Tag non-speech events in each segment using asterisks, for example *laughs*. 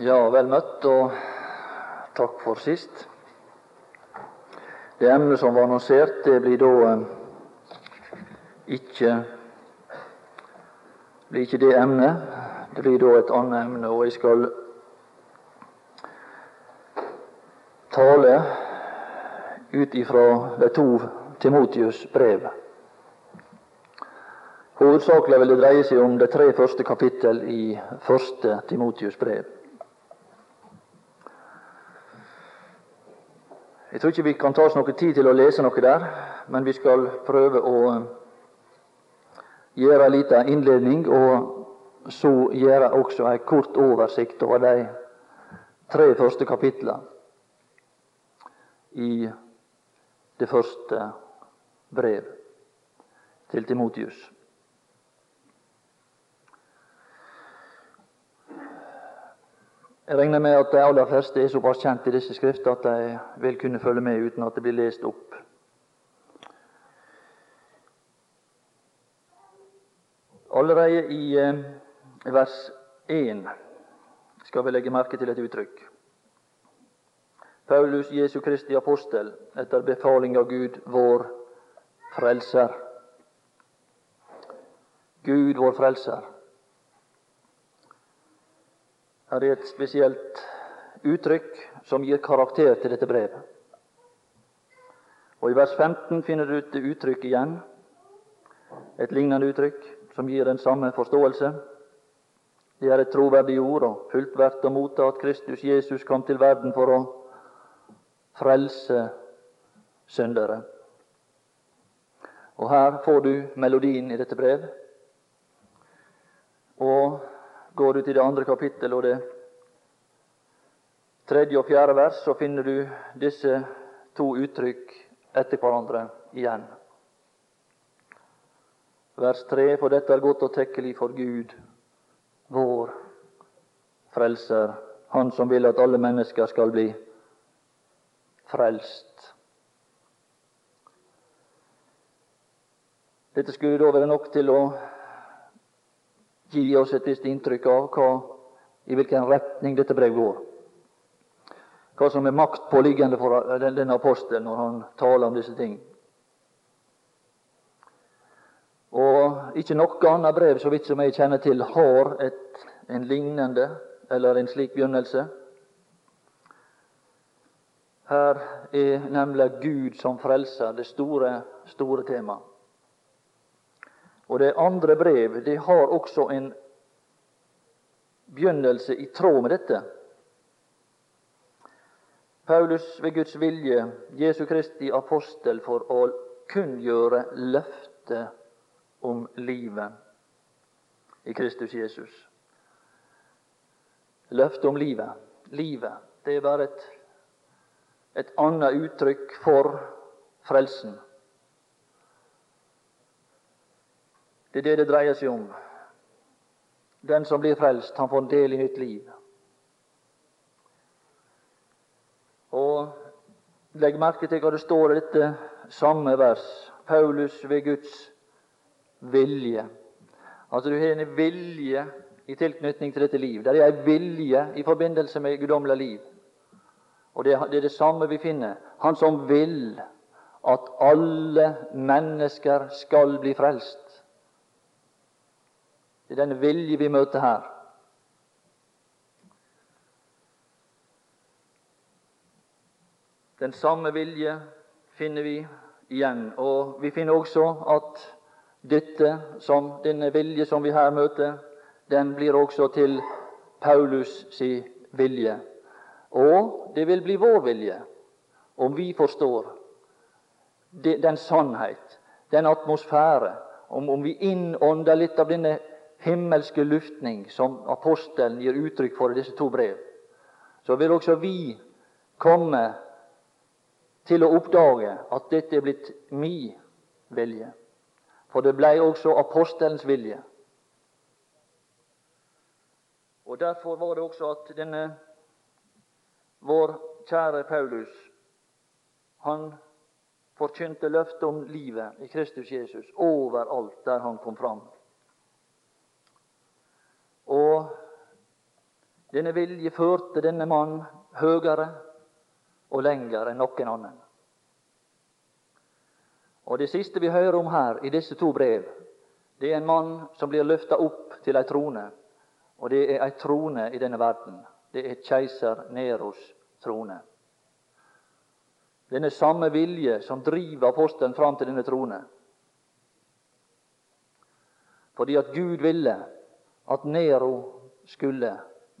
Ja, vel møtt, og takk for sist. Det emnet som var annonsert, det blir da eh, ikke blir ikke det emnet. Det blir da et annet emne, og jeg skal tale ut ifra de to Timotius brev. Hovedsakelig vil det dreie seg om de tre første kapittel i første Timotius brev. Tror ikke vi kan ta oss noe tid til å lese noe der, men vi skal prøve å eh, gjøre en liten innledning, og så gjøre også en kort oversikt over de tre første kapitlene i det første brev til Timotius. Jeg regner med at de aller fleste er såpass kjent i disse skrifter at de vil kunne følge med uten at det blir lest opp. Allerede i eh, vers 1 skal vi legge merke til et uttrykk. Paulus, Jesu Kristi apostel, etter befaling av Gud, vår frelser. Gud, vår frelser. Er et spesielt uttrykk som gir karakter til dette brevet. Og I vers 15 finner du et uttrykk igjen, et lignende uttrykk som gir den samme forståelse. Det er et troverdig ord og fullt verdt å motta at Kristus Jesus kom til verden for å frelse syndere. Og Her får du melodien i dette brev. Og Går du til det andre kapittelet og det tredje og fjerde vers, så finner du disse to uttrykk etter hverandre igjen. Vers 3.: For dette er godt og tekkelig for Gud, vår Frelser, Han som vil at alle mennesker skal bli frelst. Dette skulle da være nok til å gi oss et visst inntrykk av hva, i hvilken retning dette brev går. Hva som er maktpåliggende for denne apostelen når han taler om disse ting. Og ikke noe annet brev, så vidt som jeg kjenner til, har et, en lignende eller en slik begynnelse. Her er nemlig Gud som frelser det store, store temaet. Og det andre brev det har også en begynnelse i tråd med dette. Paulus ved Guds vilje, Jesu Kristi apostel, for å kunngjøre løftet om livet i Kristus Jesus. Løftet om livet. Livet. Det er bare et, et annet uttrykk for frelsen. Det er det det dreier seg om. Den som blir frelst, han får en del i nytt liv. Og Legg merke til hva det står i dette samme vers. Paulus ved Guds vilje. Altså Du har en vilje i tilknytning til dette liv. Det er en vilje i forbindelse med guddommelig liv. Og det er det samme vi finner. Han som vil at alle mennesker skal bli frelst. Det er denne vilje vi møter her. Den samme vilje finner vi igjen. Og vi finner også at dette, som denne vilje som vi her møter, den blir også til Paulus si vilje. Og det vil bli vår vilje om vi forstår den sannhet, den atmosfære, om, om vi innånder litt av denne himmelske luftning som apostelen gir uttrykk for i disse to brev, så vil også vi komme til å oppdage at dette er blitt mi vilje. For det blei også apostelens vilje. Og Derfor var det også at denne vår kjære Paulus han forkynte løftet om livet i Kristus Jesus overalt der han kom fram. Og Denne vilje førte denne mannen høyere og lenger enn noen annen. Og Det siste vi hører om her i disse to brev, det er en mann som blir løfta opp til ei trone. Og det er ei trone i denne verden. Det er keiser Neros trone. Denne samme vilje som driver apostelen fram til denne trone. Fordi at Gud ville at Nero skulle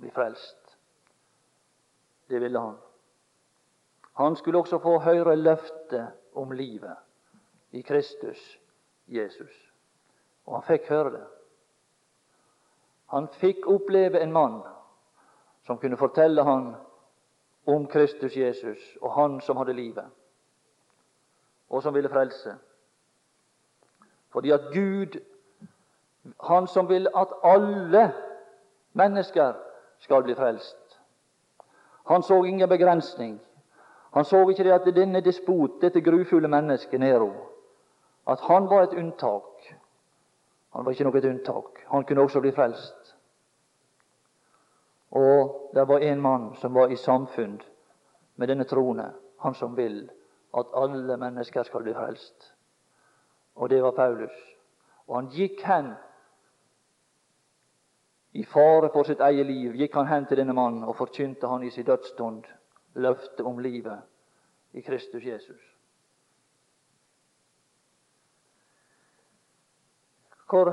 bli frelst. Det ville han. Han skulle også få høre løftet om livet i Kristus Jesus. Og han fikk høre det. Han fikk oppleve en mann som kunne fortelle han om Kristus Jesus og han som hadde livet, og som ville frelse. Fordi at Gud, han som vil at alle mennesker skal bli frelst. Han så ingen begrensning. Han så ikke det at denne despot, dette grufulle mennesket Nero, at han var et unntak. Han var ikke noe et unntak. Han kunne også bli frelst. Og det var en mann som var i samfunn med denne troende, han som vil at alle mennesker skal bli frelst. Og det var Paulus. Og han gikk hen i fare for sitt eget liv, gikk han hen til denne mannen og forkynte han i sin dødsstund løftet om livet i Kristus Jesus. Hvor,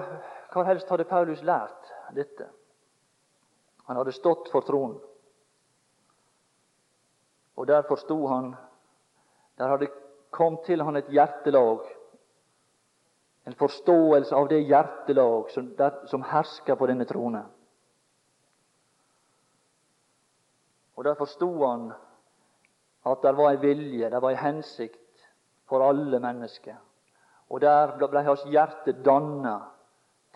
hvor helst hadde Paulus lært dette? Han hadde stått for tronen. Og der forsto han Der hadde kommet til han et hjertelag, en forståelse av det hjertelag som, der, som hersker på denne trone. Og der forsto han at det var en vilje, det var en hensikt for alle mennesker. Og der ble hans hjerte danna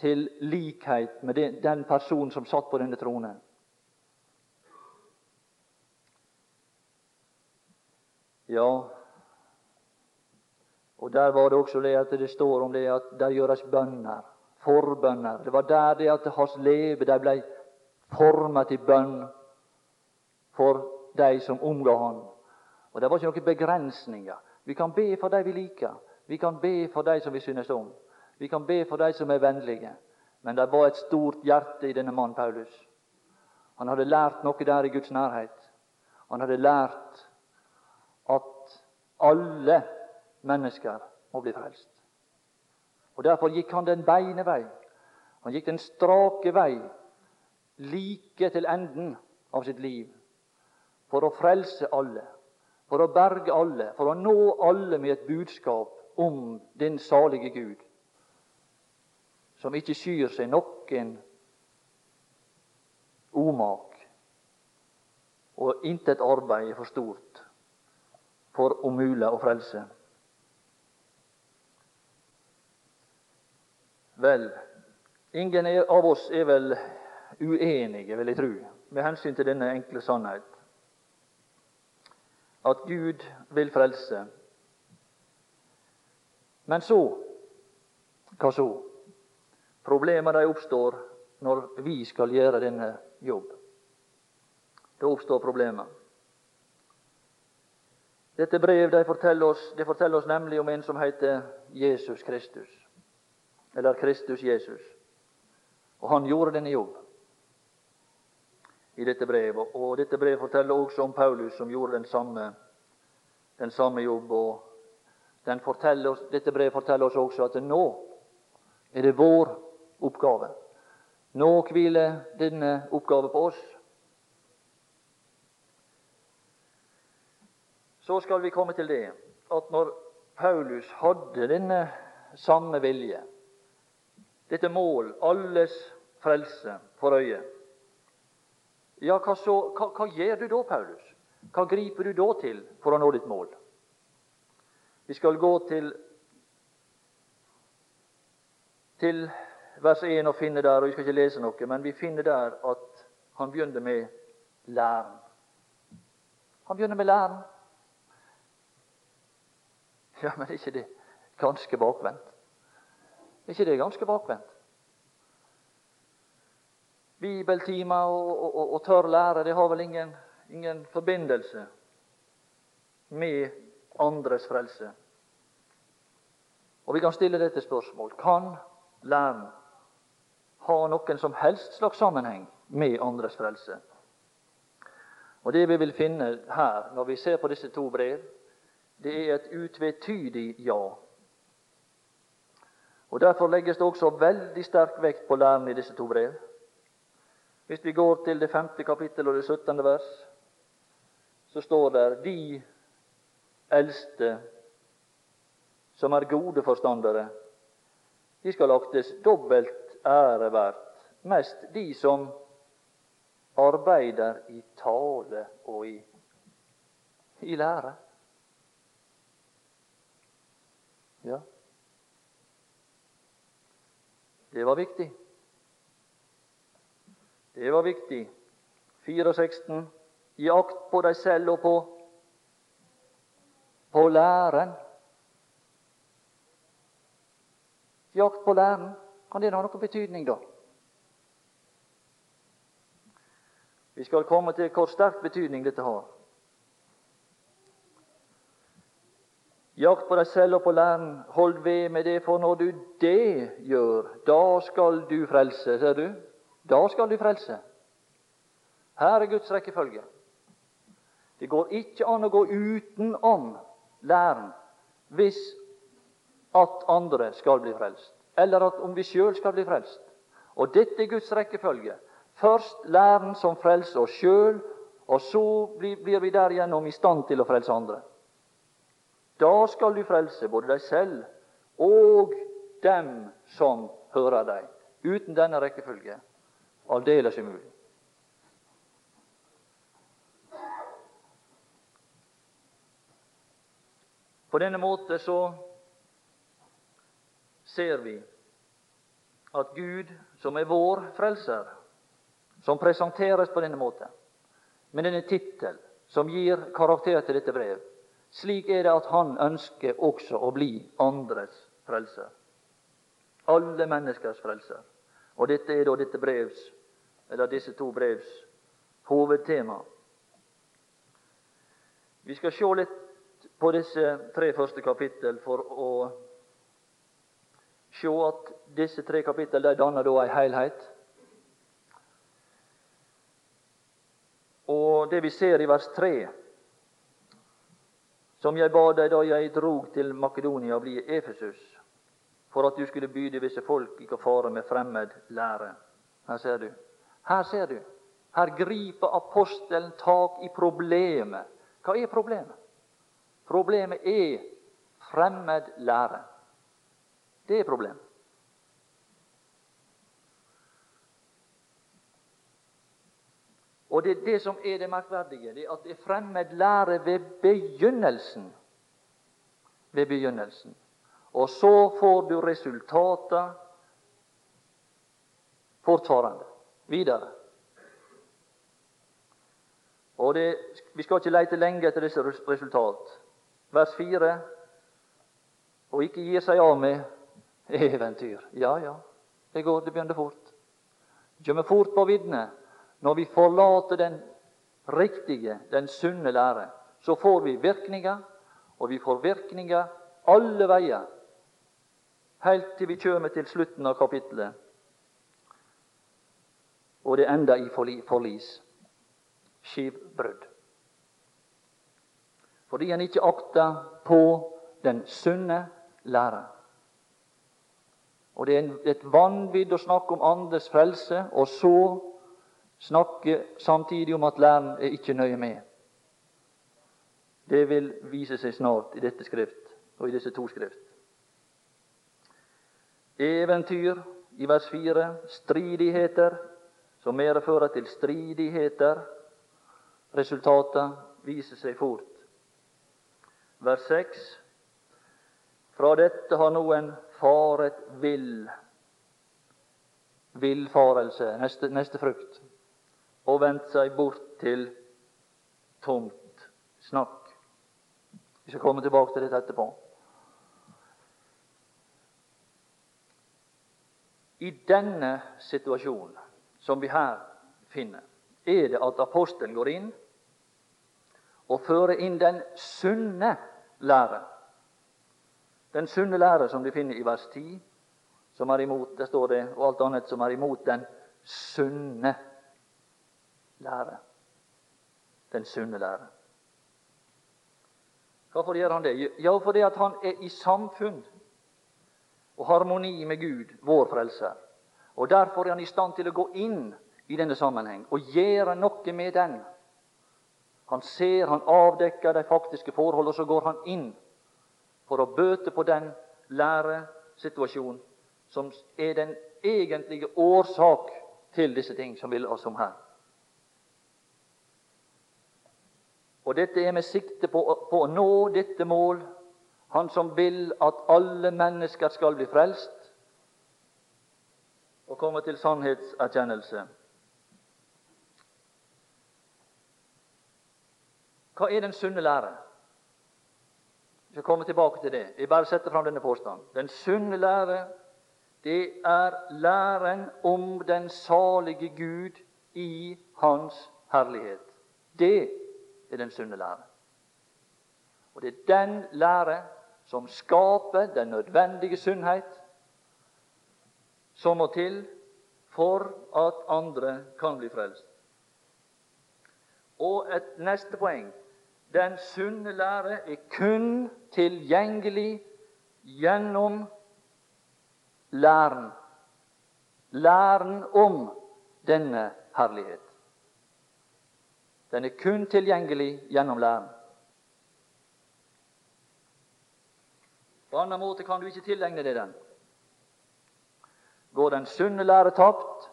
til likhet med den personen som satt på denne tronen. Ja, og der var det også det at det står om det at der gjøres bønner, forbønner. Det var der det at hans leve de ble formet til bønn for de som omga han. Og Det var ikke noen begrensninger. Vi kan be for de vi liker. Vi kan be for de som vi synes om. Vi kan be for de som er vennlige. Men det var et stort hjerte i denne mannen Paulus. Han hadde lært noe der i Guds nærhet. Han hadde lært at alle mennesker må bli frelst. Og Derfor gikk han den beine vei. Han gikk den strake vei, like til enden av sitt liv, for å frelse alle for å berge alle, for å nå alle med et budskap om den salige Gud, som ikke skyr seg noen omak, og intet arbeid er for stort for om mulig å frelse. Vel, ingen av oss er vel uenige, vil jeg tro, med hensyn til denne enkle sannhet at Gud vil frelse. Men så hva så? Problemene oppstår når vi skal gjøre denne jobb. Da oppstår problemer. Dette brev det forteller, oss, det forteller oss nemlig om en som heter Jesus Kristus. Eller Kristus Jesus. Og han gjorde denne jobb i dette brevet. Og dette brevet forteller også om Paulus, som gjorde den samme, den samme jobb. og Dette brevet forteller oss også at nå er det vår oppgave. Nå hviler denne oppgave på oss. Så skal vi komme til det at når Paulus hadde denne samme vilje, dette mål, alles frelse for øyet, ja, hva, så, hva, hva gjør du da, Paulus? Hva griper du da til for å nå ditt mål? Vi skal gå til, til vers 1 og finne der, og vi skal ikke lese noe, men vi finner der at han begynner med læren. Han begynner med læren. Ja, men er ikke det ganske bakvendt? Er ikke det ganske bakvendt? bibeltimer og, og, og tørr lære, det har vel ingen, ingen forbindelse med andres frelse. Og vi kan stille dette spørsmål kan læren ha noen som helst slags sammenheng med andres frelse? Og Det vi vil finne her, når vi ser på disse to brev, det er et utvetydig ja. Og Derfor legges det også veldig sterk vekt på læren i disse to brev. Hvis vi går til det femte kapittel og det syttende vers, så står det de eldste som er gode forstandere, de skal aktes dobbelt ære verdt, mest de som arbeider i tale og i, i lære. Ja, det var viktig. Det var viktig. 64. Gi akt på deg selv og på, på læren. akt på læren, kan det ha noen betydning, da? Vi skal komme til hvor sterk betydning dette har. Jakt på deg selv og på læren, hold ved med det, for når du det gjør, da skal du frelse, ser du. Da skal du frelse. Her er Guds rekkefølge. Det går ikke an å gå utenom læren hvis at andre skal bli frelst, eller at om vi sjøl skal bli frelst. Og dette er Guds rekkefølge. Først læren som frelser oss sjøl, og så blir vi derigjennom i stand til å frelse andre. Da skal du frelse både deg selv og dem som hører deg. Uten denne rekkefølge aldeles umulig. På denne måte så ser vi at Gud, som er vår frelser, som presenteres på denne måten, med denne tittel som gir karakter til dette brev. Slik er det at han ønsker også å bli andres frelser. Alle menneskers frelser. Og dette er da dette brevs, eller disse to brevs hovedtema. Vi skal se litt på disse tre første kapittel for å se at disse tre kapittel danner da ei helhet. Og det vi ser i vers 3 Som jeg ba deg da jeg drog til Makedonia, bli Efesus, for at du skulle byde visse folk ikke å fare med fremmed lære. Her ser du. Her ser du. Her griper apostelen tak i problemet. Hva er problemet? Problemet er fremmed lære. Det er problemet. Og det er det som er det merkverdige, det er at det er fremmed lære ved begynnelsen. Ved begynnelsen. Og så får du resultater fortfarande. Videre. Og det, Vi skal ikke leite lenge etter disse resultat. Vers 4 og ikke gir seg av med eventyr. Ja, ja, det går, det begynner fort. Det kommer fort på viddene. Når vi forlater den riktige, den sunne lære, så får vi virkninger, og vi får virkninger alle veier, helt til vi kommer til slutten av kapittelet, og det ender i forlis, skivbrudd. Fordi en ikke akter på den sunne lære. Og Det er et vanvidd å snakke om andres frelse, og så snakker samtidig om at læren er ikke nøye med. Det vil vise seg snart i dette skrift og i disse to skrift. Eventyr i vers 4, stridigheter som mer fører til stridigheter. Resultatet viser seg fort. Vers 6. Fra dette har noen faret vill. Villfarelse, neste, neste frukt og vendt seg bort til tomt snakk. Vi skal komme tilbake til dette etterpå. I denne situasjonen som vi her finner, er det at apostelen går inn og fører inn den sunne lære. Den sunne lære som de finner i vers 10, som er imot det står det, og alt annet som er imot den sunne lære. Den sunne lære. Hvorfor gjør han det? Ja, fordi at han er i samfunn og harmoni med Gud, vår frelser. Og Derfor er han i stand til å gå inn i denne sammenheng og gjøre noe med den. Han ser, han avdekker de faktiske forhold, og så går han inn for å bøte på den læresituasjonen som er den egentlige årsak til disse ting som vi oss om her. Og dette er med sikte på, på å nå dette mål, han som vil at alle mennesker skal bli frelst og komme til sannhetserkjennelse. Hva er den sunne lære? Vi skal komme tilbake til det. Jeg bare setter fram denne påstanden. Den sunne lære, det er læren om den salige Gud i Hans herlighet. Det er den sunne lære. Og det er den lære som skaper den nødvendige sunnhet som må til for at andre kan bli frelst. Og et neste poeng den sunne lære er kun tilgjengelig gjennom læren. Læren om denne herlighet. Den er kun tilgjengelig gjennom læren. På annen måte kan du ikke tilegne deg den. Går den sunne lære tapt,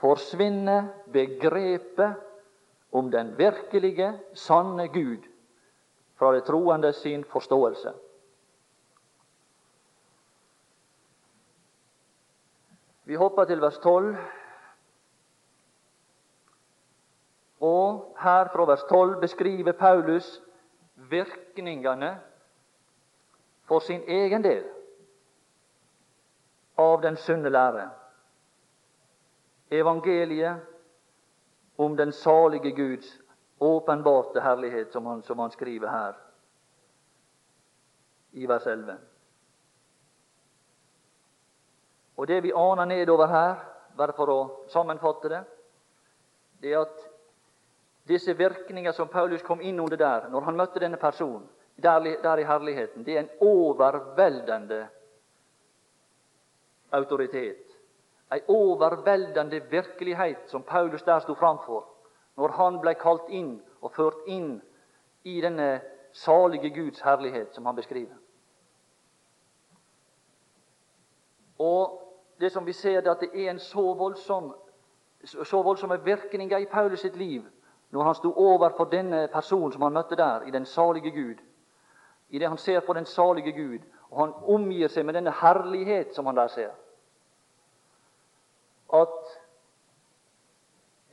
forsvinner begrepet om den virkelige, sanne Gud fra det troende sin forståelse. Vi hopper til vers 12. Og her fra vers 12 beskriver Paulus virkningene for sin egen del av den sunne lære. Evangeliet om den salige Guds åpenbarte herlighet, som han, som han skriver her i vers 11. Og Det vi aner nedover her, bare for å sammenfatte det, det er at disse virkninger som Paulus kom inn under der, når han møtte denne personen, der, der i herligheten, det er en overveldende autoritet. En overveldende virkelighet som Paulus der sto framfor når han ble kalt inn og ført inn i denne salige Guds herlighet som han beskriver. Og det som vi ser, er at det er en så voldsom så voldsomme virkninger i Paulus sitt liv når han sto overfor denne personen som han møtte der, i den salige Gud. I det han ser på den salige Gud, og han omgir seg med denne herlighet som han der ser. At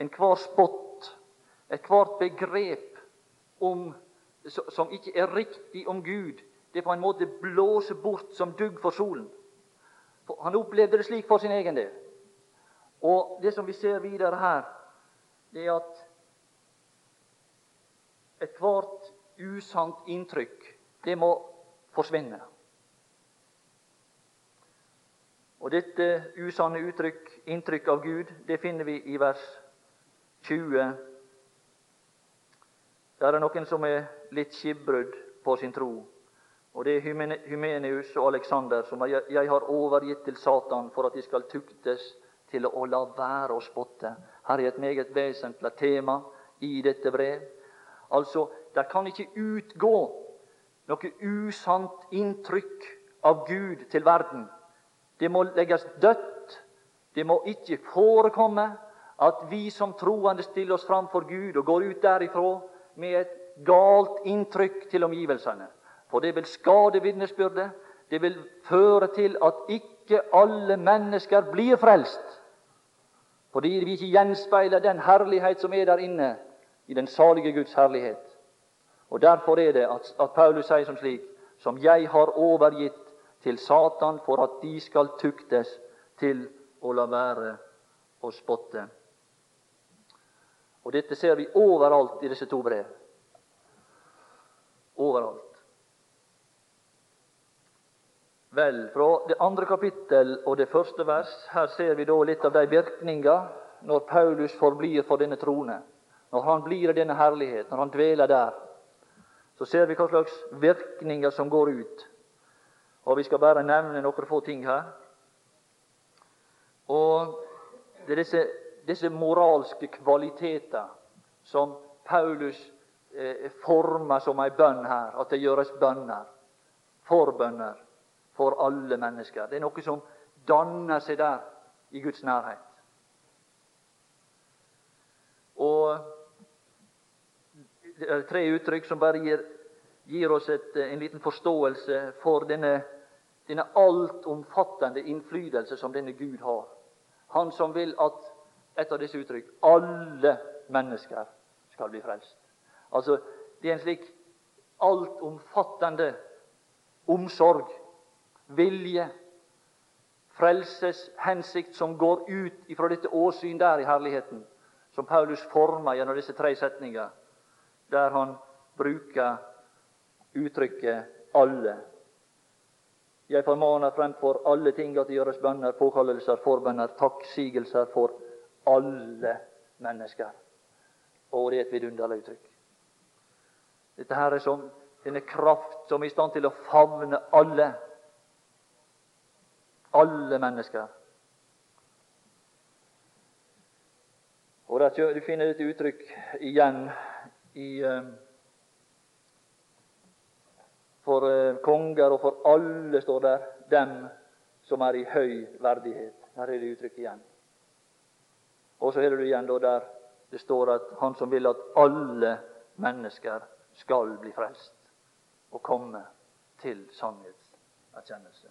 enhver spott Ethvert begrep om, som ikke er riktig om Gud, det på en måte blåser bort som dugg for solen. Han opplevde det slik for sin egen del. Og det som vi ser videre her, det er at ethvert usant inntrykk, det må forsvinne. Og dette usanne uttrykk, inntrykk av Gud, det finner vi i vers 20 der er noen som er litt skipbrudd på sin tro. Og det er Hymenius og Aleksander, som jeg har overgitt til Satan for at de skal tuktes til å la være å spotte. Her er et meget vesentlig tema i dette brev. Altså, det kan ikke utgå noe usant inntrykk av Gud til verden. Det må legges dødt. Det må ikke forekomme at vi som troende stiller oss fram for Gud og går ut derifra med et galt inntrykk til omgivelsene. For det vil skade vitnesbyrdet. Det vil føre til at ikke alle mennesker blir frelst. Fordi vi ikke gjenspeiler den herlighet som er der inne, i den salige Guds herlighet. Og Derfor er det at, at Paulus sier som slik som jeg har overgitt til Satan for at de skal tuktes til å la være å spotte. Og dette ser vi overalt i disse to brev. Overalt. Vel, fra det andre kapittel og det første vers, her ser vi da litt av de virkninger når Paulus forblir for denne trone. Når han blir i denne herlighet, når han dveler der, så ser vi hva slags virkninger som går ut. Og Vi skal bare nevne noen få ting her. Og Det er disse, disse moralske kvaliteter som Paulus eh, former som ei bønn her, at det gjøres bønner. Forbønner for alle mennesker. Det er noe som danner seg der i Guds nærhet. Og er tre uttrykk som bare gir, gir oss et, en liten forståelse for denne, denne altomfattende innflytelse som denne Gud har. Han som vil at et av disse uttrykk alle mennesker skal bli frelst. Altså, Det er en slik altomfattende omsorg vilje, frelseshensikt som går ut ifra dette åsyn der i herligheten, som Paulus former gjennom disse tre setninger, der han bruker uttrykket 'alle'. Jeg formaner fremfor alle ting at det gjøres bønner, påkallelser, forbønner, takksigelser for alle mennesker. Og det er et vidunderlig uttrykk. Dette her er som denne kraft som er i stand til å favne alle. Alle mennesker. Og Du finner dette uttrykk igjen i, eh, for eh, konger og for alle, står der, dem som er i høy verdighet. Her er det uttrykket igjen. Og så er det igjen der det står at Han som vil at alle mennesker skal bli frelst og komme til sannhetserkjennelse.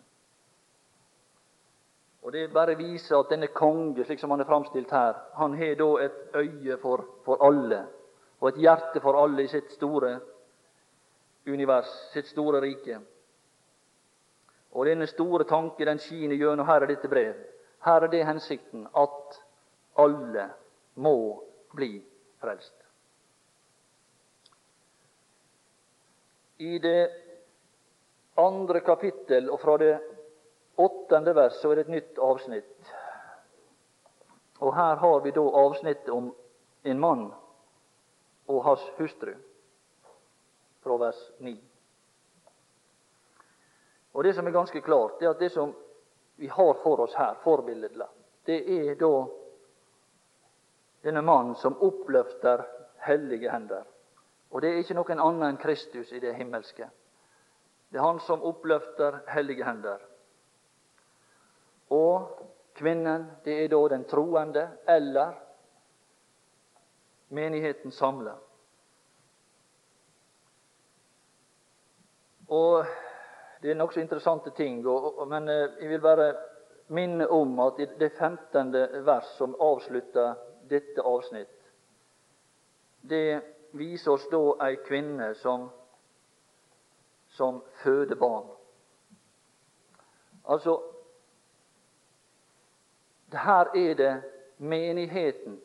Og Det bare viser at denne konge, slik som han er framstilt her, han har da et øye for, for alle, og et hjerte for alle i sitt store univers, sitt store rike. Og denne store tanke den skiner gjennom her i dette brev. Her er det hensikten at alle må bli frelst. I det andre kapittel og fra det åttende vers så er det et nytt avsnitt. Og her har vi da avsnittet om en mann og hans hustru, fra vers 9. Og Det som er ganske klart, det er at det som vi har for oss her, forbilledlig, det er da denne mannen som oppløfter hellige hender. Og det er ikke noen annen enn Kristus i det himmelske. Det er han som oppløfter hellige hender. Og kvinnen, det er da den troende eller menigheten samla. Og Det er nokså interessante ting, men eh, jeg vil bare minne om at i det 15. vers som avslutter dette avsnitt, det viser oss da ei kvinne som, som føder barn. Altså, her er det menigheten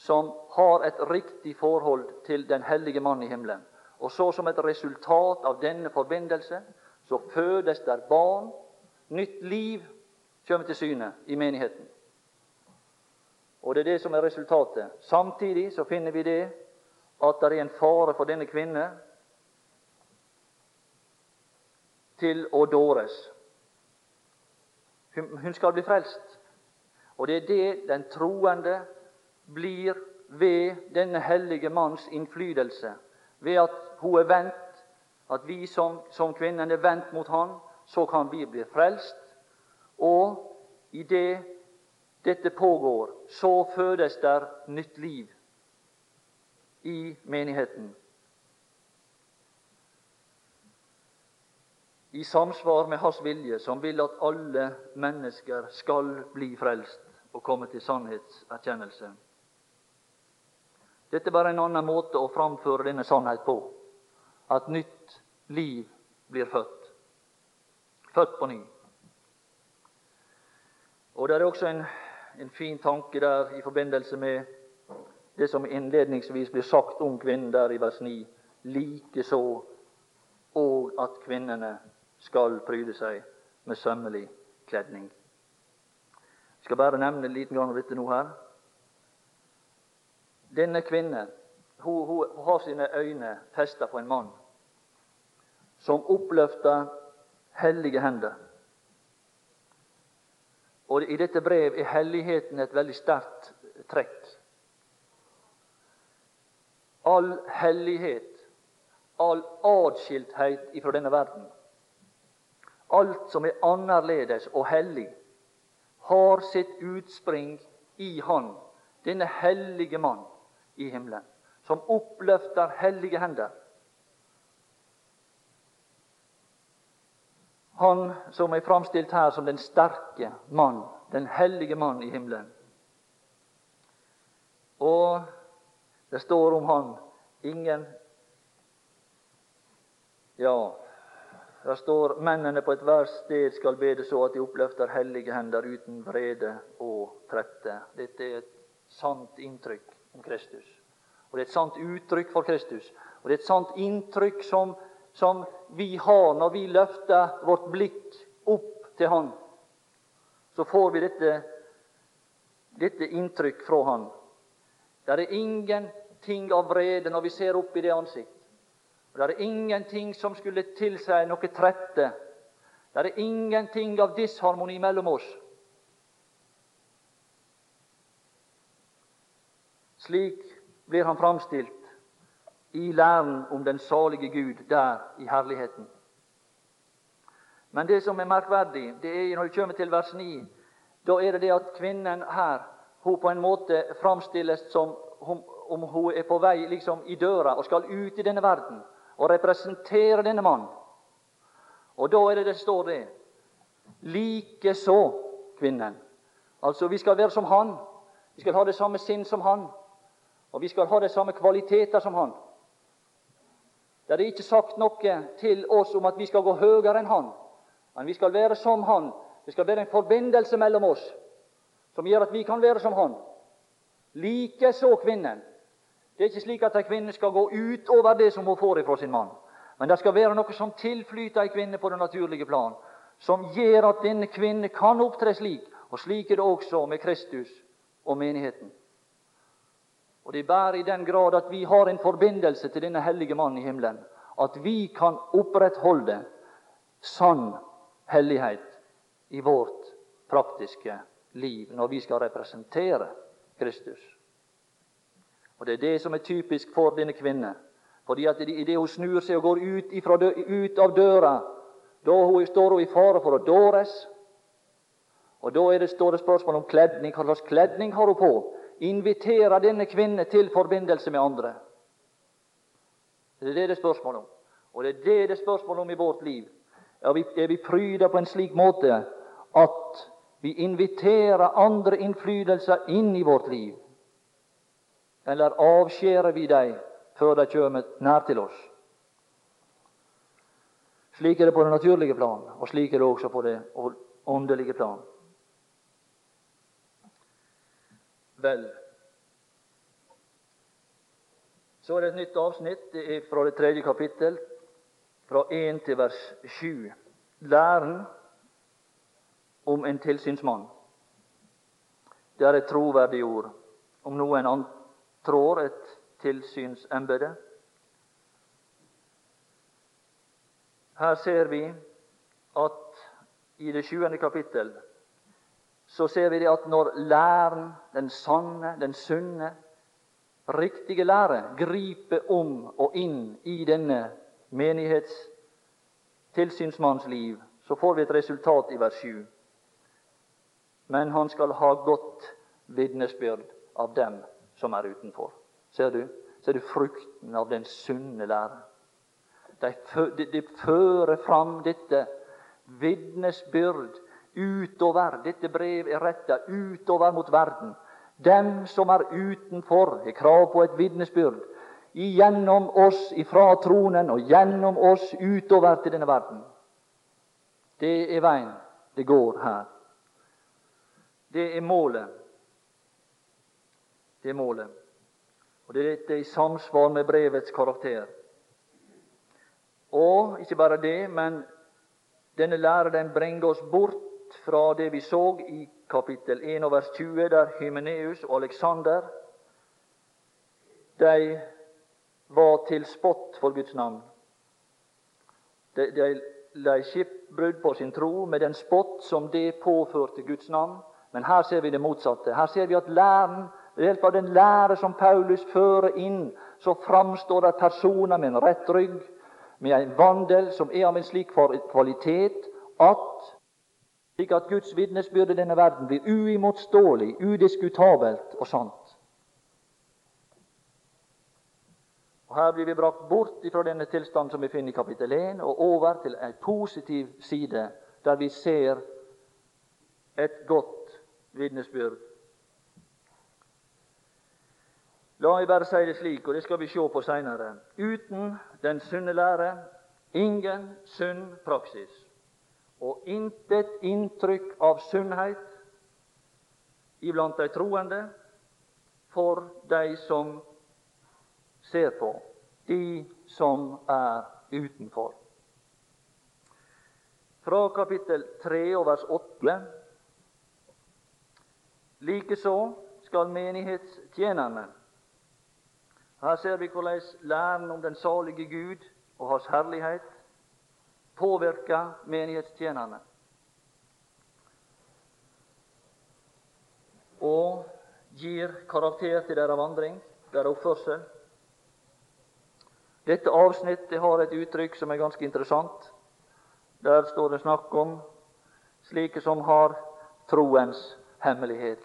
som har et riktig forhold til den hellige mann i himmelen. Og så som et resultat av denne forbindelse så fødes der barn. Nytt liv kommer til syne i menigheten. Og det er det som er resultatet. Samtidig så finner vi det at det er en fare for denne kvinne til å dåres. Hun skal bli frelst. Og det er det den troende blir ved denne hellige manns innflytelse. Ved at hun er vendt, at vi som, som kvinnen er vendt mot han, så kan vi bli frelst. Og i det dette pågår, så fødes der nytt liv i menigheten. I samsvar med Hans vilje, som vil at alle mennesker skal bli frelst og komme til sannhetserkjennelse. Dette er bare en annen måte å framføre denne sannhet på. At nytt liv blir født. Født på ny. Og Det er også en, en fin tanke der i forbindelse med det som innledningsvis blir sagt om kvinnen der i vers 9, likeså og at kvinnene skal pryde seg med sømmelig kledning. Jeg skal bare nevne gang om dette nå her. Denne kvinnen hun, hun har sine øyne festa på en mann som oppløfter hellige hender. Og I dette brev er helligheten et veldig sterkt trekk. All hellighet, all atskilthet ifra denne verden, alt som er annerledes og hellig, har sitt utspring i Han, denne hellige mann i himmelen, som oppløfter hellige hender. Han som er framstilt her som den sterke mann, den hellige mann i himmelen. Og det står om han ingen Ja, det står mennene på ethvert sted skal bede så at de oppløfter hellige hender uten vrede og trette. Dette er et sant inntrykk om Kristus. Og Det er et sant uttrykk for Kristus. Og det er et sant inntrykk som, som vi har når vi løfter vårt blikk opp til Han. Så får vi dette, dette inntrykk fra Han. Det er ingenting av vrede når vi ser opp i det ansikt. Og Det er ingenting som skulle tilsi noe trette. Det er ingenting av disharmoni mellom oss. Slik blir han framstilt i læren om den salige Gud der i herligheten. Men det som er merkverdig, det er når vi kommer til vers 9, da er det det at kvinnen her hun på en måte framstilles som om hun er på vei liksom i døra og skal ut i denne verden og representere denne mannen. Og da er det det står det. Likeså kvinnen. Altså, vi skal være som han. Vi skal ha det samme sinn som han. Og vi skal ha de samme kvaliteter som han. Det er ikke sagt noe til oss om at vi skal gå høyere enn han, men vi skal være som han. Det skal være en forbindelse mellom oss som gjør at vi kan være som han. Likeså kvinnen. Det er ikke slik at en kvinne skal gå utover det som hun får ifra sin mann. Men det skal være noe som tilflyter ei kvinne på det naturlige plan, som gjør at denne kvinne kan opptre slik. Og slik er det også med Kristus og menigheten. Og Det bærer i den grad at vi har en forbindelse til denne hellige mannen i himmelen, at vi kan opprettholde sann hellighet i vårt praktiske liv når vi skal representere Kristus. Og Det er det som er typisk for denne kvinne. Fordi at Idet hun snur seg og går ut, dø, ut av døra, da hun, står hun i fare for å dåres. Og Da det, står det spørsmål om kledning. Hva slags kledning har hun på? Inviterer denne kvinne til forbindelse med andre. Det er det det er spørsmål om. Og det er det det er spørsmål om i vårt liv. Er vi, er vi pryda på en slik måte at vi inviterer andre innflytelser inn i vårt liv? Eller avskjærer vi dem før de kommer nær til oss? Slik er det på det naturlige plan, og slik er det også på det åndelige plan. Vel. Så er det et nytt avsnitt. Fra det tredje kapittel, fra 1 til vers 7. Læren om en tilsynsmann. Det er et troverdig ord. Om noen antrår et tilsynsembete. Her ser vi at i det sjuende kapittel så ser vi det at når læren, den sanne, den sunne, riktige lære griper om og inn i denne menighets tilsynsmanns liv, så får vi et resultat i vers 7. Men han skal ha godt vitnesbyrd av dem som er utenfor. Ser du? Ser du frukten av den sunne lære? De, de, de fører fram dette vitnesbyrd utover. Dette brevet er retta utover mot verden. Dem som er utenfor, har krav på et vitnesbyrd igjennom oss ifra tronen og gjennom oss utover til denne verden. Det er veien det går her. Det er målet. Det er målet. Og det er dette i samsvar med brevets karakter. Og ikke bare det, men denne lære den bringer oss bort fra det vi så i kapittel 1 og vers 20, der Hymeneus og Aleksander de var til spott for Guds navn. De, de lei skipbrudd på sin tro med den spott som det påførte Guds navn. Men her ser vi det motsatte. Her ser vi at læren, ved hjelp av den lære som Paulus fører inn, så framstår det personer med en rett rygg, med en vandel som er av en slik kvalitet at slik at Guds vitnesbyrd i denne verden blir uimotståelig, udiskutabelt og sant. Og Her blir vi brakt bort fra denne tilstanden som vi finner i kapittel 1, og over til en positiv side, der vi ser et godt vitnesbyrd. La meg bare si det slik, og det skal vi se på seinere. Uten den sunne lære ingen sunn praksis, og intet inntrykk av sunnhet iblant de troende for de som ser på, de som er utenfor. Fra kapittel 3 og vers 8. Likeså skal menighetstjenerne Her ser vi hvordan læren om den salige Gud og Hans herlighet påvirker menighetstjenerne. Og gir karakter til deres vandring, deres oppførsel. Dette avsnittet har et uttrykk som er ganske interessant. Der står det snakk om slike som har troens hemmelighet.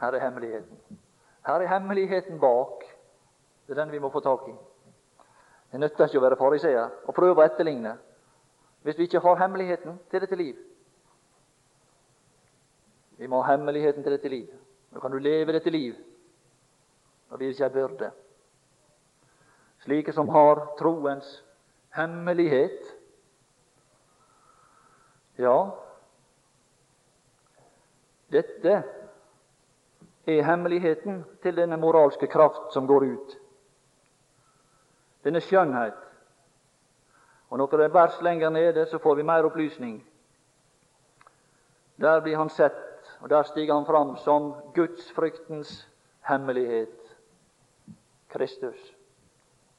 Her er hemmeligheten. Her er hemmeligheten bak. Det er den vi må få tak i. Det nytter ikke å være fariseer og prøve å etterligne hvis vi ikke har hemmeligheten til dette liv. Vi må ha hemmeligheten til dette liv. Nå kan du leve dette liv. Blir det ikke ei byrde slike som har troens hemmelighet. Ja, dette er hemmeligheten til denne moralske kraft som går ut. Denne skjønnhet. Og Noen vers lenger nede så får vi mer opplysning. Der blir han sett, og der stiger han fram som gudsfryktens hemmelighet Kristus.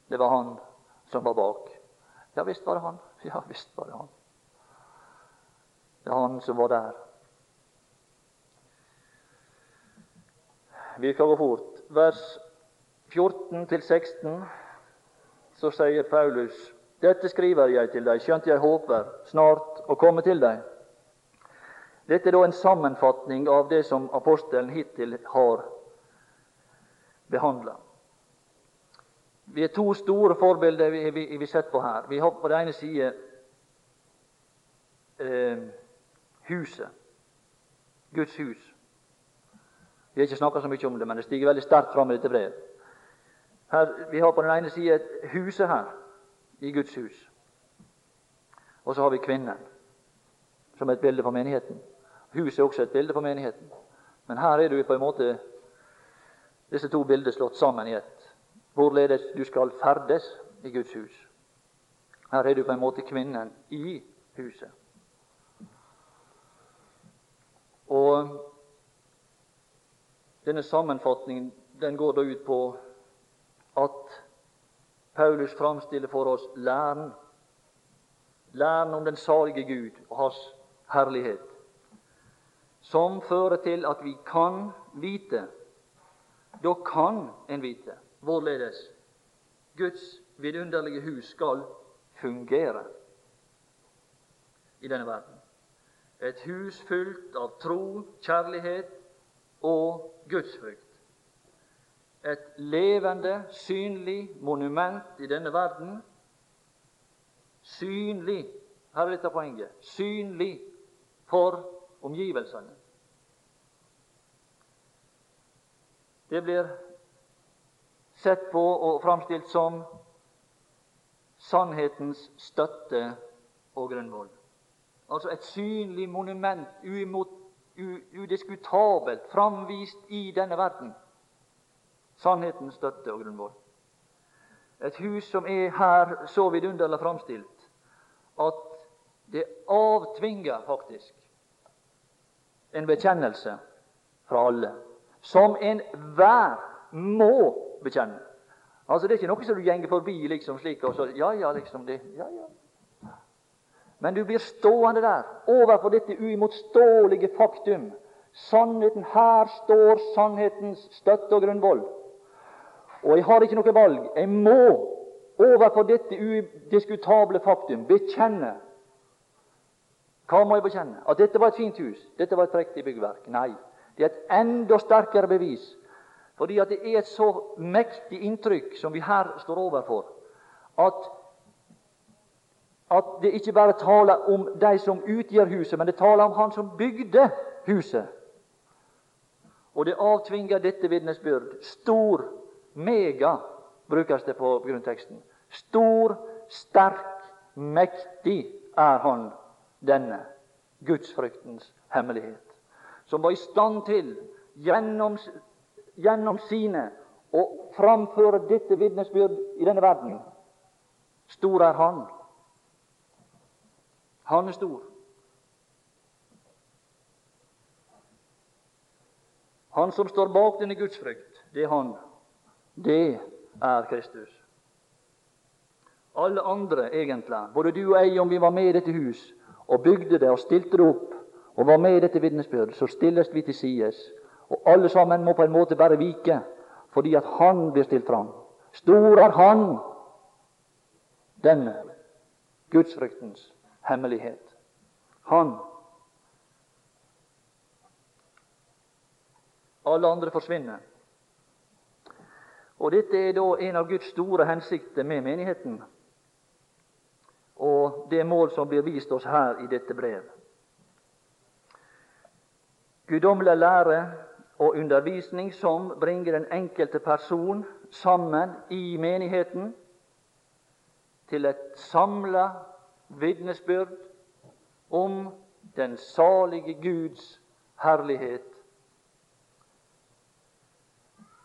Det var han som var bak. Ja visst var det han. *laughs* Ja visst var det han. Det er han som var der. Vi skal gå fort. Vers 14-16 så sier Paulus dette skriver jeg til deg, skjønt jeg håper snart å komme til deg. Dette er da en sammenfatning av det som apostelen hittil har behandla. Vi er to store forbilder vi, vi, vi sett på her. Vi har på den ene side eh, huset. Guds hus. Vi har ikke snakka så mye om det, men det stiger veldig sterkt fram i dette brevet. Her, vi har på den ene side huset her, i Guds hus. Og så har vi kvinnen, som er et bilde for menigheten. Huset er også et bilde for menigheten. Men her er du på en måte disse to bildene slått sammen i ett hvorledes du skal ferdes i Guds hus. Her er du på en måte kvinnen i huset. Og denne sammenfatningen den går da ut på at Paulus framstiller for oss læren. Læren om den salige Gud og hans herlighet, som fører til at vi kan vite. Da kan en vite hvorledes Guds vidunderlige hus skal fungere i denne verden. Et hus fullt av tro, kjærlighet og gudsfrykt. Et levende, synlig monument i denne verden. Synlig her er dette poenget synlig for omgivelsene. Det blir sett på og framstilt som sannhetens støtte og grunnvoll. Altså et synlig monument, udiskutabelt framvist i denne verden. Sannhetens støtte og grunnvoll. Et hus som er her så vidunderlig framstilt at det avtvinger faktisk en bekjennelse fra alle, som enhver må bekjenne. Altså Det er ikke noe som du gjenger forbi liksom slik og så Ja, ja, liksom det, ja, ja. Men du blir stående der overfor dette uimotståelige faktum. Sannheten, Her står sannhetens støtte og grunnvoll. Og jeg har ikke noe valg. Jeg må overfor dette udiskutable faktum bekjenne Hva må jeg bekjenne? At dette var et fint hus, dette var et prektig byggverk? Nei. Det er et enda sterkere bevis, fordi at det er et så mektig inntrykk som vi her står overfor, at, at det ikke bare taler om de som utgjør huset, men det taler om han som bygde huset. Og det avtvinger dette vitnesbyrd. Stor Mega brukes det på grunnteksten. Stor, sterk, mektig er Han, denne gudsfryktens hemmelighet, som var i stand til gjennom, gjennom sine å framføre dette vitnesbyrd i denne verden. Stor er Han. Han er stor. Han som står bak denne gudsfrykt, det er Han. Det er Kristus. Alle andre, egentlig, både du og jeg, om vi var med i dette hus og bygde det og stilte det opp og var med i dette vitnesbyrdet, så stilles vi til sides. Og alle sammen må på en måte bare vike fordi at Han blir stilt fram. Stor er Han, denne gudsfryktens hemmelighet. Han. Alle andre forsvinner. Og Dette er da en av Guds store hensikter med menigheten, og det mål som blir vist oss her i dette brev. Guddommelig lære og undervisning som bringer den enkelte person sammen i menigheten til et samla vitnesbyrd om den salige Guds herlighet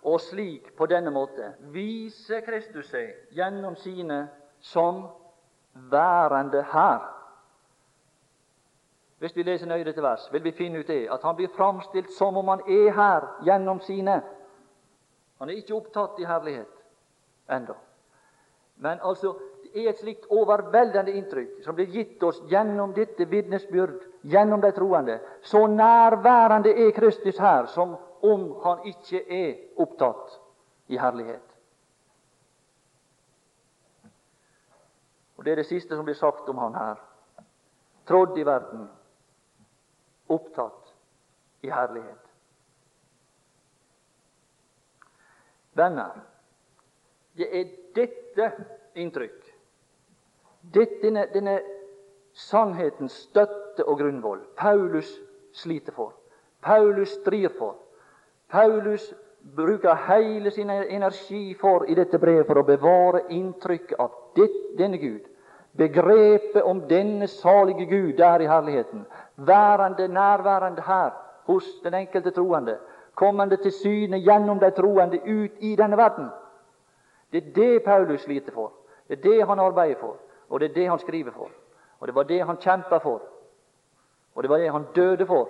og slik på denne måte viser Kristus seg gjennom sine som værende her. Hvis vi leser nøye dette vers, vil vi finne ut det, at han blir framstilt som om han er her gjennom sine. Han er ikke opptatt i herlighet ennå. Men altså, det er et slikt overveldende inntrykk som blir gitt oss gjennom dette vitnesbyrd, gjennom de troende. Så nærværende er Kristus her som om han ikke er opptatt i herlighet. Og Det er det siste som blir sagt om han her. Trådd i verden, opptatt i herlighet. Venner, det er dette inntrykk, dette, denne, denne sannhetens støtte og grunnvoll Paulus sliter for, Paulus strir for, Paulus bruker hele sin energi for i dette brevet for å bevare inntrykket av denne Gud. Begrepet om denne salige Gud der i herligheten, værende nærværende her hos den enkelte troende, kommende til syne gjennom de troende ut i denne verden. Det er det Paulus sliter for. Det er det han arbeider for, og det er det han skriver for. Og det var det han kjempa for, og det var det han døde for.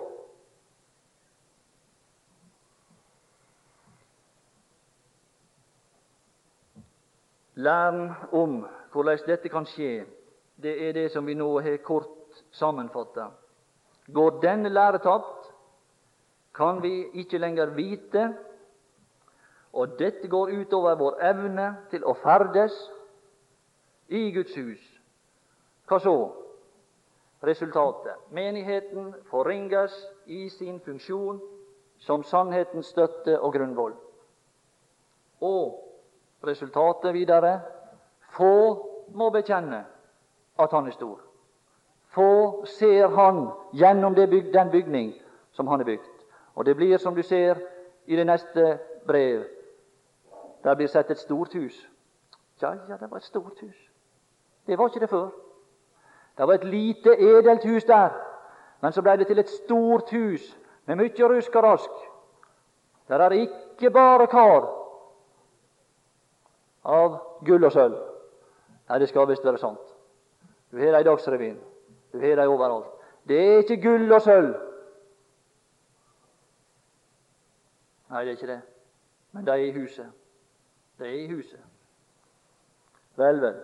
Læren om hvordan dette kan skje, det er det som vi nå har kort sammenfatta. Går denne lære tapt, kan vi ikke lenger vite, og dette går utover vår evne til å ferdes i Guds hus. Hva så? Resultatet. Menigheten forringes i sin funksjon som sannhetens støtte og grunnvoll. Og Resultatet videre få må bekjenne at han er stor. Få ser han gjennom byg den bygning som han har bygd. Og det blir, som du ser i det neste brev, der blir sett et stort hus. Ja, ja, det var et stort hus. Det var ikke det før. Det var et lite, edelt hus der, men så ble det til et stort hus med mye rusk og rask. Der er ikke bare kar av gull og sølv. Nei, det skal visst være sant. Du har det i Dagsrevyen. Du har det overalt. Det er ikke gull og sølv. Nei, det er ikke det. Men de er i huset. De er i huset. Vel, vel.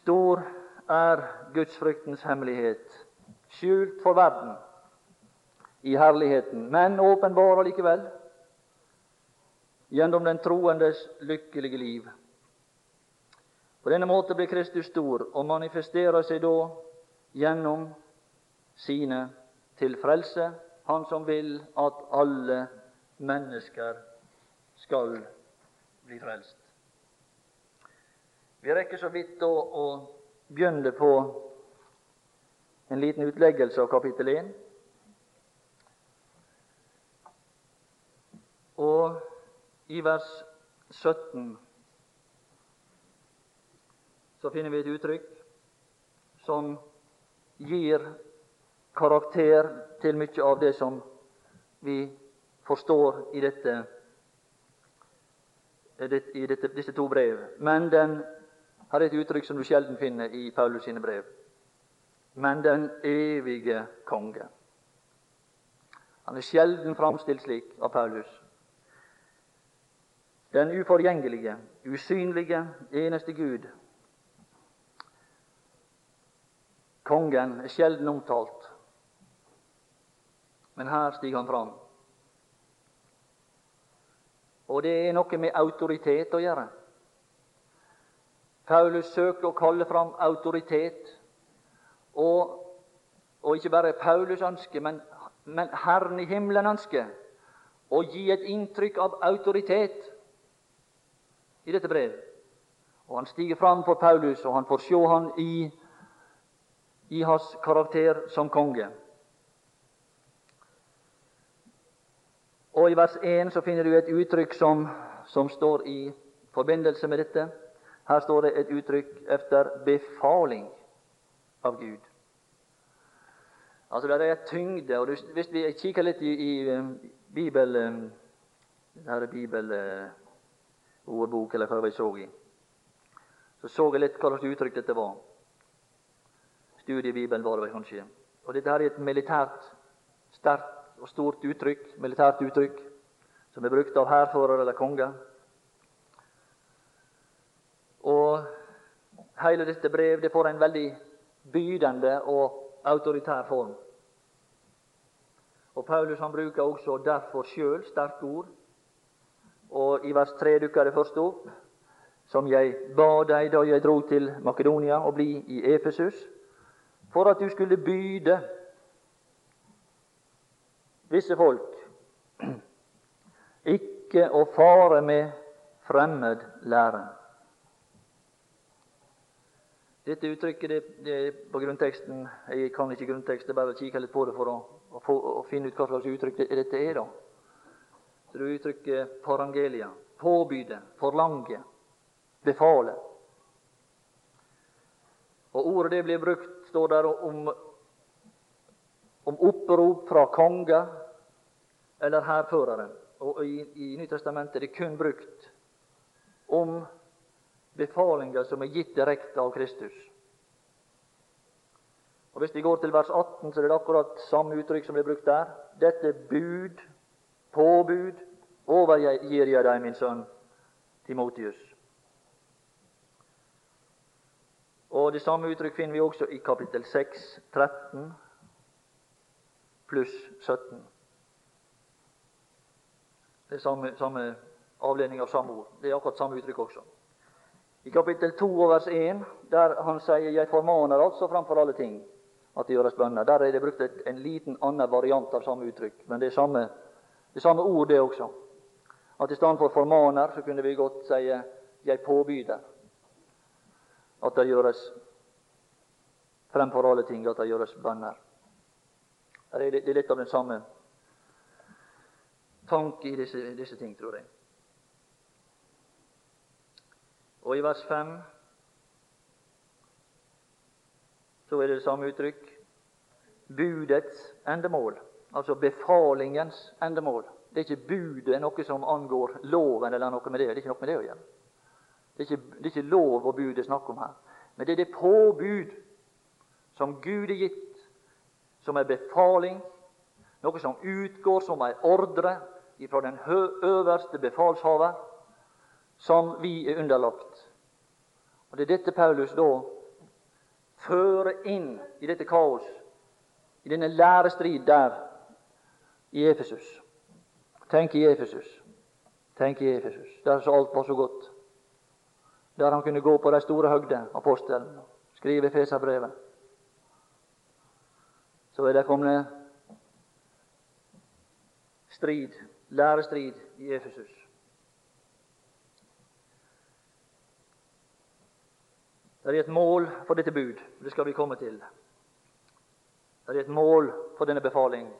Stor er gudsfryktens hemmelighet, skjult for verden i herligheten, men åpenbar allikevel gjennom den troendes lykkelige liv. På denne måte blir Kristus stor og manifesterer seg da gjennom sine til frelse, Han som vil at alle mennesker skal bli frelst. Vi rekker så vidt da å begynne på en liten utleggelse av kapittel 1. Og i vers 17 så finner vi et uttrykk som gir karakter til mye av det som vi forstår i dette, i dette, disse to brev. Men den har et uttrykk som du sjelden finner i Paulus sine brev. Men den evige konge. Han er sjelden framstilt slik av Paulus. Den uforgjengelige, usynlige, eneste Gud, Kongen er sjelden omtalt, men her stiger han fram. Og det er noe med autoritet å gjøre. Paulus søker å kalle fram autoritet. Og, og ikke bare Paulus ønsker, men, men Herren i himmelen ønsker å gi et inntrykk av autoritet i dette brevet. Og Han stiger fram for Paulus, og han får se han i i hans karakter som konge. Og I vers 1 så finner du et uttrykk som, som står i forbindelse med dette. Her står det et uttrykk efter befaling av Gud. Altså Det er tyngde. og Hvis vi kikker litt i, i um, Bibel, um, denne bibelordbok, uh, eller hva jeg så i, så så jeg litt hva slags uttrykk dette var studiebibelen var det kanskje. Og Dette er et militært sterkt og stort uttrykk, militært uttrykk som er brukt av hærfører eller konger. Og hele dette brev det får en veldig bydende og autoritær form. Og Paulus han bruker også derfor sjøl sterke ord. Og I vers 3 dukker det først opp, som jeg ba deg da jeg dro til Makedonia og bli i Efesus for at du skulle byde visse folk ikke å fare med fremmed lære. Dette uttrykket det, det er på grunnteksten Jeg kan ikke grunnteksten, bare kikke litt på det for å, å, å finne ut hva slags uttrykk det, dette er. da. Så Det uttrykket parangelia. Påbyde, forlange, befale. Og Ordet det blir brukt står der om, om opprop fra konger eller hærførere. Og i, i Nytestamentet er det kun brukt om befalinger som er gitt direkte av Kristus. Og Hvis vi går til vers 18, så er det akkurat samme uttrykk som blir brukt der. Dette bud, påbud, overgir jeg deg, min sønn Timotius. Og Det samme uttrykk finner vi også i kapittel 6, 13 pluss 17. Det er samme, samme avledning av samme ord. Det er akkurat samme uttrykk også. I kapittel 2 og vers 1, der han sier 'Jeg formaner altså framfor alle ting' at det gjøres bønner. Der er det brukt en liten annen variant av samme uttrykk, men det er samme, det samme ord, det også. At i stedet for 'formaner' så kunne vi godt si 'jeg påbyder' at det gjøres fremfor alle ting at det gjøres bønner. Det er litt av den samme tanke i disse, disse ting, tror jeg. Og i vers 5 så er det det samme uttrykk. Budets endemål, altså befalingens endemål. Det er ikke budet noe som angår loven eller noe med det. Det er ikke noe med det å gjøre. Det er ikke, det er ikke lov og bud det er snakk om her. Men det er det påbud som Gud er gitt, som er befaling, noe som utgår som en ordre fra den øverste befalshaver, som vi er underlagt. Og Det er dette Paulus da fører inn i dette kaos, i denne lærestrid der i Efesus. Tenk i Efesus. Tenk i Efesus, der så alt var så godt. Der han kunne gå på de store høgder, apostelen, skrive Feserbrevet. Så er det kommet strid, lærestrid i Efesus. Det er et mål for dette bud. Det skal vi komme til. Det er et mål for denne befaling,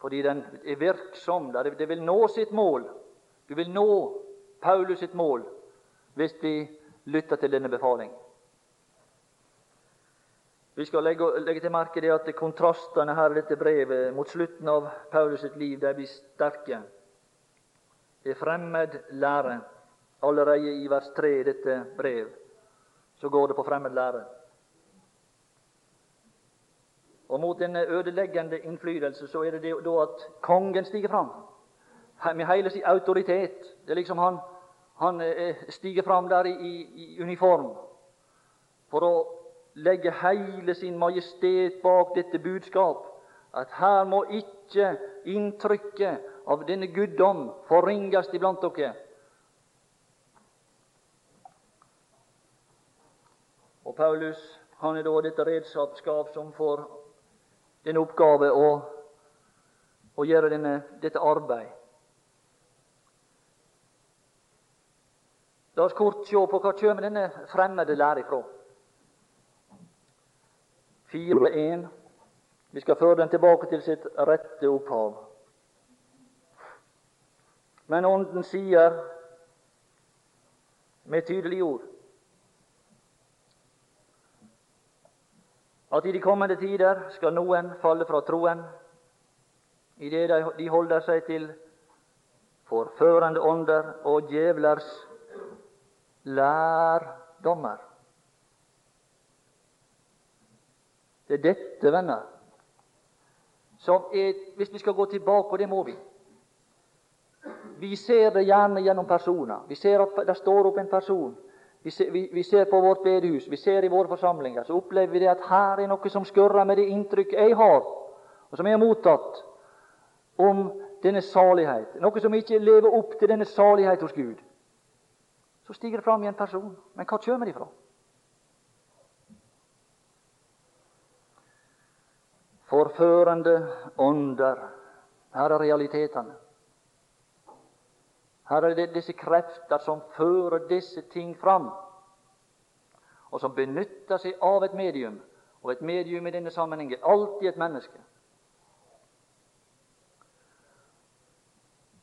fordi den er virksom. Det vil nå sitt mål. Du vil nå Paulus sitt mål hvis vi lytter til denne befaling. Vi skal legge, legge til merke det at kontrastene her i dette brevet mot slutten av Paulus sitt liv de blir sterke. Det er fremmed lære allerede i vers 3 i dette brev så går det på fremmed lære. Og mot denne ødeleggende innflytelse så er det da at kongen stiger fram med hele sin autoritet. Det er liksom Han, han eh, stiger fram der i, i, uniform for å legge hele sin majestet bak dette budskap. At her må ikke inntrykket av denne guddom forringes iblant dere. Og Paulus han er da dette redskapskap som får denne oppgave å, å gjøre denne, dette arbeid. La oss kort se på hva kjem denne fremmede lære ifrå. 4.1. Vi skal føre den tilbake til sitt rette opphav. Men Ånden sier med tydelige ord at i de kommende tider skal noen falle fra troen idet de holder seg til forførende ånder og djevlers lærdommer. Det er dette, venner, som er Hvis vi skal gå tilbake, og det må vi Vi ser det gjerne gjennom personer. Vi ser at det står opp en person vi ser, vi, vi ser, på vårt bedehus, vi ser i våre forsamlinger, så opplever vi det at her er noe som skurrer med det inntrykk jeg har, og som jeg har mottatt om denne salighet. Noe som ikke lever opp til denne salighet hos Gud. Så stiger det fram i en person. Men hva kommer det ifra? Forførende ånder. Her er realitetene. Her er det disse krefter som fører disse ting fram, og som benytter seg av et medium. Og et medium i denne sammenheng er alltid et menneske.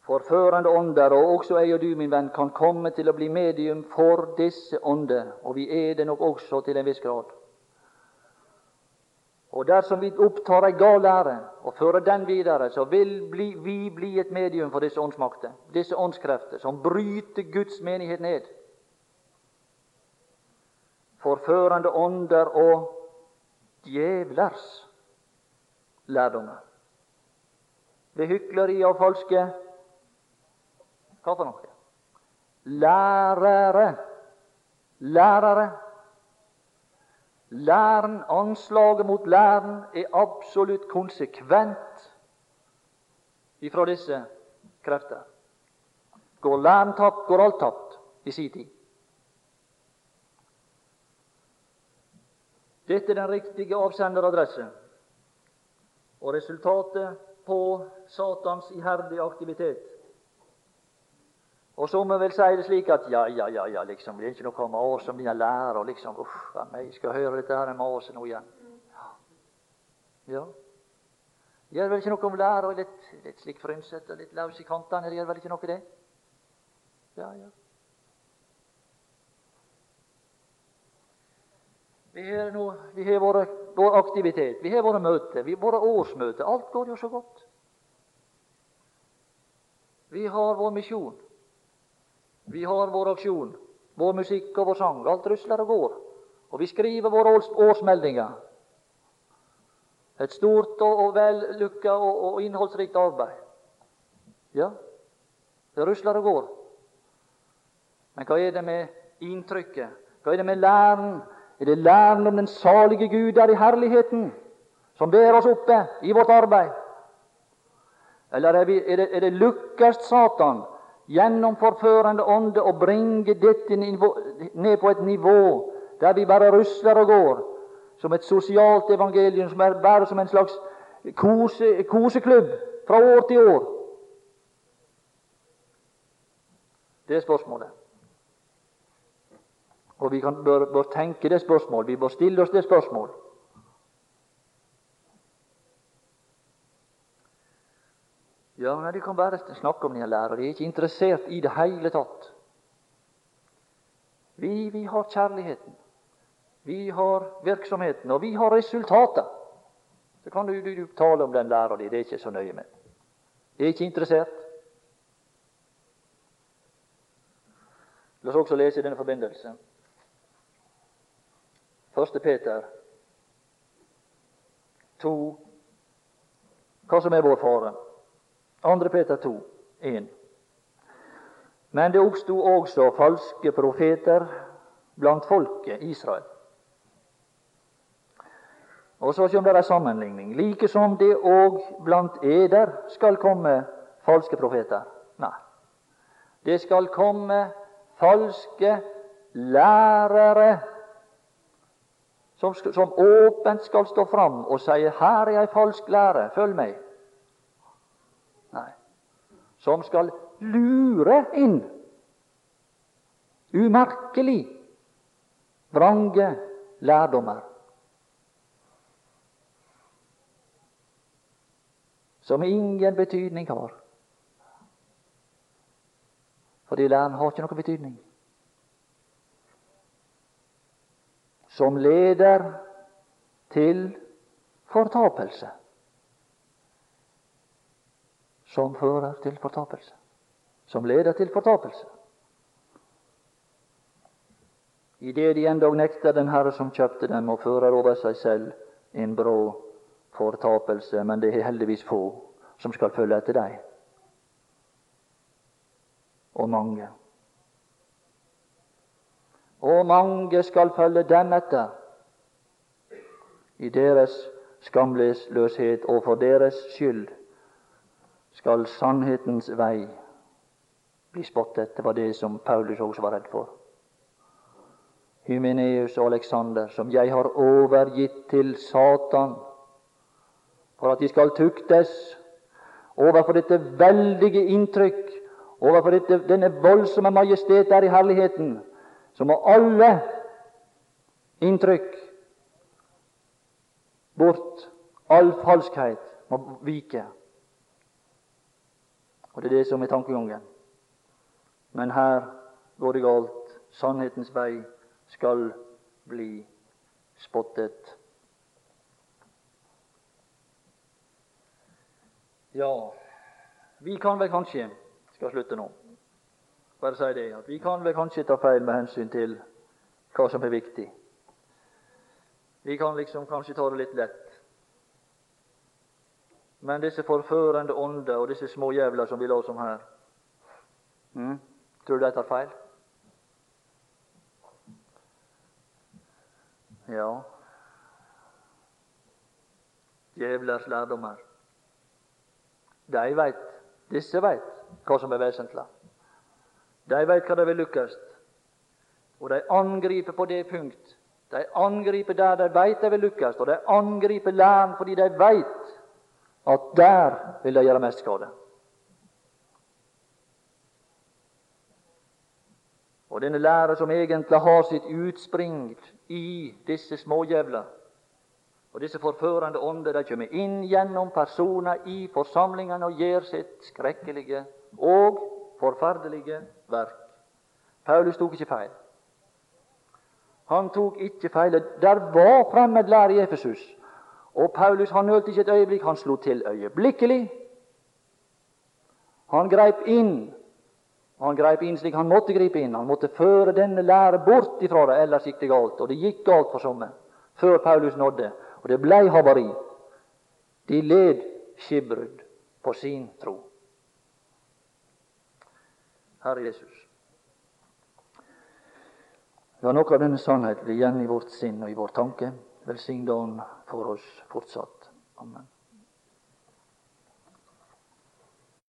Forførende ånder, og også jeg og du, min venn, kan komme til å bli medium for disse ånder, og vi er det nok også til en viss grad. Og dersom vi opptar ei gal lære og fører den videre, så vil bli, vi bli et medium for disse åndsmakter, disse åndskrefter, som bryter Guds menighet ned. Forførende ånder og djevlers lærdommer. Ved hykleri og falske Hva for noe? Lærere. Lærere Læren, Anslaget mot læren er absolutt konsekvent ifra disse krefter. Går læren tapt, går alt tapt i sin tid. Dette er den riktige avsenderadresse og resultatet på Satans iherdige aktivitet og som vel si det slik at ja, ja, ja, ja liksom, det er ikke noe mas om dine lærer. liksom, uff, jeg skal høre dette her maset nå igjen. Ja. Det gjør vel ikke noe om lærer og litt, litt slik frynsete og litt løs i kantene. Det gjør vel ikke noe, det? Ja, ja. Vi har, nå, vi har våre, vår aktivitet, vi har våre møter, vi har våre årsmøter. Alt går jo så godt. Vi har vår misjon. Vi har vår aksjon, vår musikk og vår sang. Alt rusler og går. Og vi skriver våre årsmeldinger. Et stort og, vellykka og, innholdsrikt arbeid. Ja, det rusler og går. Men hva er det med inntrykket? Hva er det med læren? Er det læren om den salige Gud der i herligheten, som ber oss oppe i vårt arbeid? Eller er, vi, er det, er det lukkast Satan gjennom forførende ånde å bringe dette ned på et nivå der vi bare rusler og går, som et sosialt evangelium, som er bare som en slags kose, koseklubb fra år til år? Det er spørsmålet. Og vi kan, bør, bør, tenke det spørsmålet, Vi bør stille oss det spørsmål. Ja, men De kan bare snakke om de lærere. De er ikke interessert i det hele tatt. Vi, vi har kjærligheten, vi har virksomheten, og vi har resultatet. Så kan du, du, du tale om den læra di. Det er ikke så nøye med. De er ikke interessert. La oss også lese i denne forbindelse 1. Peter 2, hva som er vår fare. 2. Peter 2, 1. Men det oppsto også falske profeter blant folket Israel. Og så kommer det en sammenligning. Like som det òg blant eder skal komme falske profeter. Nei. Det skal komme falske lærere som, som åpent skal stå fram og si 'Her er ei falsk lære, følg meg'. Som skal lure inn umerkelig vrange lærdommer. Som ingen betydning har. Fordi læren har ikke noen betydning. som leder til fortapelse. Som fører til fortapelse. Som leder til fortapelse. Idet de endog nekter den Herre som kjøpte dem, og fører over seg selv en brå fortapelse, men det er heldigvis få som skal følge etter dem. Og mange og mange skal følge dem etter i deres skamløshet, og for deres skyld skal sannhetens vei bli spottet. Det var det som Paulus også var redd for. Hymeneus og Alexander, som jeg har overgitt til Satan for at de skal tuktes overfor dette veldige inntrykk, overfor dette, denne voldsomme majestet der i herligheten, så må alle inntrykk bort. All falskhet må vike. Og Det er det som er tankegangen. Men her går det galt. Sannhetens vei skal bli spottet. Ja, vi kan vel kanskje skal slutte nå bare si det, at vi kan vel kanskje ta feil med hensyn til hva som er viktig. Vi kan liksom kanskje ta det litt lett. Men disse forførende ånder og disse små jævler som vi lå som her, mm, tror du de tar feil? Ja Djevlers lærdommer. De veit, disse veit hva som er vesentlig. De veit hva de vil lykkes, og de angriper på det punkt. De angriper der de veit de vil lykkes, og de angriper læren fordi de veit at der vil det gjøre mest skade. Og denne lære som egentlig har sitt utspring i disse småjævler og disse forførende ånder, de kommer inn gjennom personer i forsamlingene og gjør sitt skrekkelige og forferdelige verk. Paulus tok ikke feil. Han tok ikke feil. Der var fremmedlære i Efesus. Og Paulus han nølte ikke et øyeblikk. Han slo til øyeblikkelig. Han greip inn. Han greip inn slik han måtte gripe inn. Han måtte føre denne lære bort ifra det, ellers gikk det galt. Og det gikk galt for somme før Paulus nådde, og det blei havari. De led skipbrudd på sin tro. Herre Jesus. La noe av denne sannhet bli igjen i vårt sinn og i vår tanke. Velsign dagen for oss fortsatt. Amen.